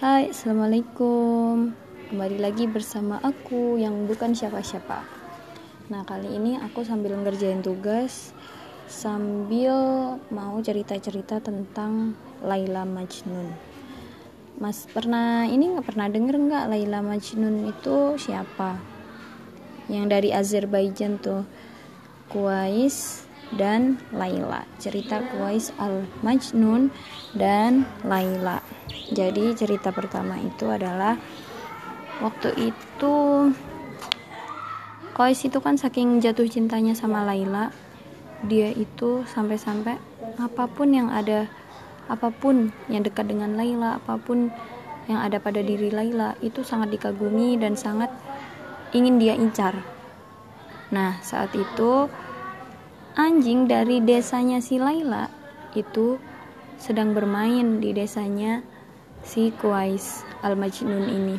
Hai, assalamualaikum. Kembali lagi bersama aku yang bukan siapa-siapa. Nah, kali ini aku sambil ngerjain tugas, sambil mau cerita-cerita tentang Laila Majnun. Mas pernah ini nggak pernah denger nggak Laila Majnun itu siapa? Yang dari Azerbaijan tuh, Kuais dan Laila. Cerita Kuais al Majnun dan Laila. Jadi cerita pertama itu adalah waktu itu Kuais itu kan saking jatuh cintanya sama Laila, dia itu sampai-sampai apa pun yang ada apa pun yang dekat dengan Laila, apa pun yang ada pada diri Laila itu sangat dikagumi dan sangat ingin dia incar. Nah, saat itu anjing dari desanya si Laila itu sedang bermain di desanya si Kuais Al-Majnun ini.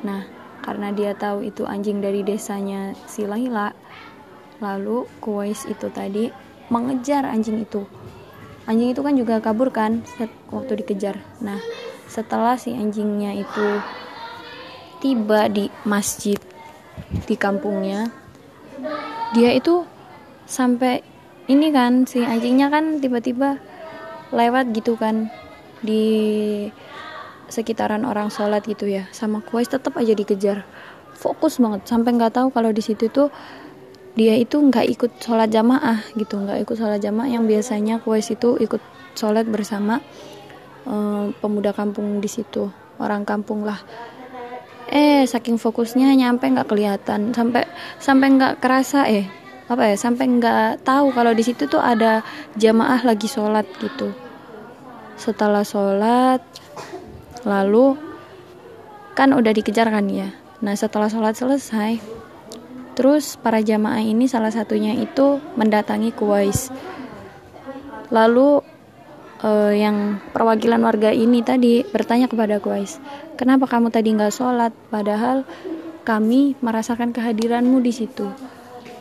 Nah, karena dia tahu itu anjing dari desanya si Laila, lalu Kuais itu tadi mengejar anjing itu. Anjing itu kan juga kabur kan waktu dikejar. Nah, setelah si anjingnya itu tiba di masjid di kampungnya, dia itu sampai ini kan si anjingnya kan tiba-tiba lewat gitu kan di sekitaran orang sholat gitu ya. Sama kuais tetap aja dikejar. Fokus banget sampai nggak tahu kalau di situ tuh dia itu nggak ikut sholat jamaah gitu nggak ikut sholat jamaah. Yang biasanya kuais itu ikut sholat bersama um, pemuda kampung di situ orang kampung lah. Eh saking fokusnya nyampe nggak kelihatan sampai sampai nggak kerasa eh apa ya sampai nggak tahu kalau di situ tuh ada jamaah lagi sholat gitu. Setelah sholat lalu kan udah dikejar kan ya. Nah setelah sholat selesai terus para jamaah ini salah satunya itu mendatangi Kuwais lalu uh, yang perwakilan warga ini tadi bertanya kepada Kuwais kenapa kamu tadi nggak sholat? Padahal kami merasakan kehadiranmu di situ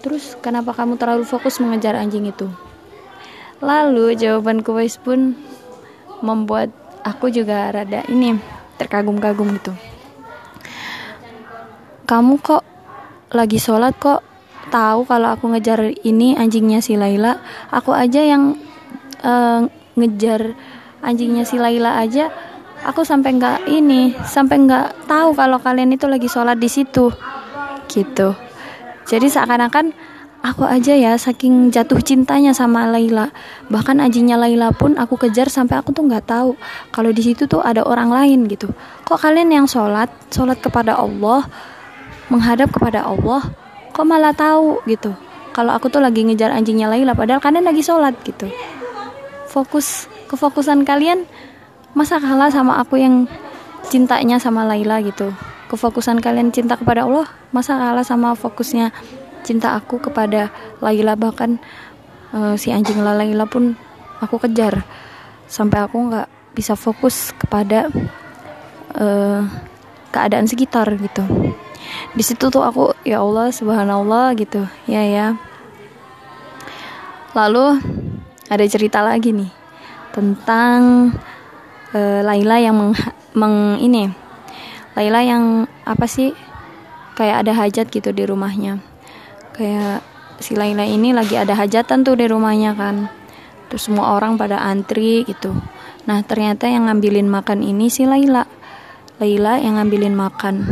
Terus kenapa kamu terlalu fokus mengejar anjing itu? Lalu jawaban Kuwais pun membuat aku juga rada ini terkagum-kagum gitu. Kamu kok lagi sholat kok tahu kalau aku ngejar ini anjingnya si Laila? Aku aja yang uh, ngejar anjingnya si Laila aja aku sampai nggak ini sampai nggak tahu kalau kalian itu lagi sholat di situ gitu jadi seakan-akan aku aja ya saking jatuh cintanya sama Laila. Bahkan anjingnya Laila pun aku kejar sampai aku tuh nggak tahu kalau di situ tuh ada orang lain gitu. Kok kalian yang sholat sholat kepada Allah menghadap kepada Allah kok malah tahu gitu? Kalau aku tuh lagi ngejar anjingnya Laila padahal kalian lagi sholat gitu. Fokus kefokusan kalian masa kalah sama aku yang cintanya sama Laila gitu kefokusan kalian cinta kepada Allah masa kalah sama fokusnya cinta aku kepada Laila? Bahkan uh, si anjing Laila pun aku kejar. Sampai aku nggak bisa fokus kepada uh, keadaan sekitar gitu. Di situ tuh aku ya Allah subhanallah gitu. Ya ya. Lalu ada cerita lagi nih tentang uh, Laila yang meng, meng ini Laila yang apa sih? Kayak ada hajat gitu di rumahnya. Kayak si Laila ini lagi ada hajatan tuh di rumahnya kan. Terus semua orang pada antri gitu. Nah ternyata yang ngambilin makan ini si Laila. Laila yang ngambilin makan.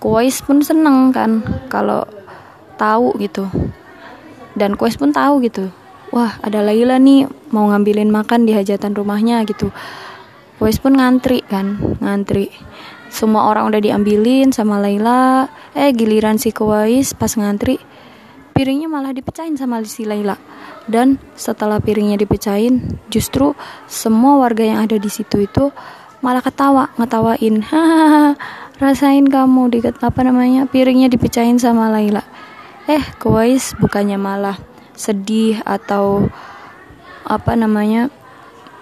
Kuwais pun seneng kan kalau tahu gitu. Dan Kuwais pun tahu gitu. Wah ada Laila nih mau ngambilin makan di hajatan rumahnya gitu Kuwais pun ngantri kan ngantri. Semua orang udah diambilin sama Laila. Eh giliran si Kuwais pas ngantri piringnya malah dipecahin sama si Laila. Dan setelah piringnya dipecahin justru semua warga yang ada di situ itu malah ketawa ngetawain hahaha rasain kamu di apa namanya piringnya dipecahin sama Laila. Eh Kuwais bukannya malah sedih atau apa namanya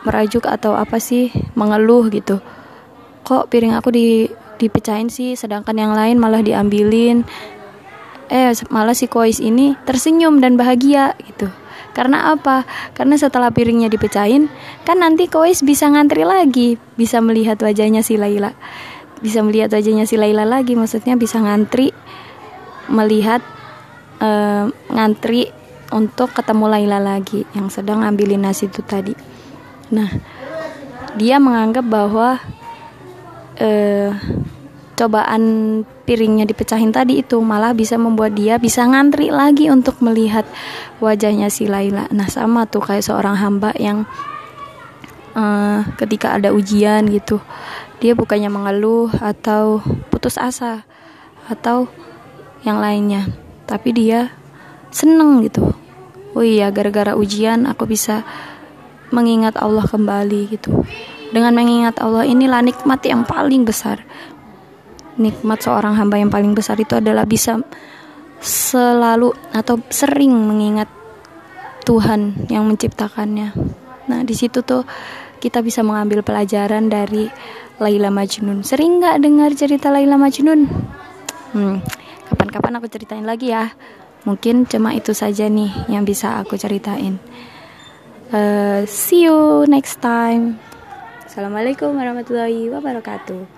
merajuk atau apa sih mengeluh gitu. Kok piring aku di dipecahin sih sedangkan yang lain malah diambilin. Eh malah si kois ini tersenyum dan bahagia gitu. Karena apa? Karena setelah piringnya dipecahin kan nanti Kois bisa ngantri lagi bisa melihat wajahnya si Laila. Bisa melihat wajahnya si Laila lagi maksudnya bisa ngantri melihat uh, ngantri untuk ketemu Laila lagi yang sedang ngambilin nasi itu tadi nah dia menganggap bahwa uh, cobaan piringnya dipecahin tadi itu malah bisa membuat dia bisa ngantri lagi untuk melihat wajahnya si Laila. Nah sama tuh kayak seorang hamba yang uh, ketika ada ujian gitu dia bukannya mengeluh atau putus asa atau yang lainnya, tapi dia seneng gitu. Oh iya gara-gara ujian aku bisa mengingat Allah kembali gitu. Dengan mengingat Allah inilah nikmat yang paling besar nikmat seorang hamba yang paling besar itu adalah bisa selalu atau sering mengingat Tuhan yang menciptakannya. Nah, di situ tuh kita bisa mengambil pelajaran dari Laila Majnun. Sering nggak dengar cerita Laila Majnun? Hmm, kapan-kapan aku ceritain lagi ya. Mungkin cuma itu saja nih yang bisa aku ceritain. Uh, see you next time. Assalamualaikum warahmatullahi wabarakatuh.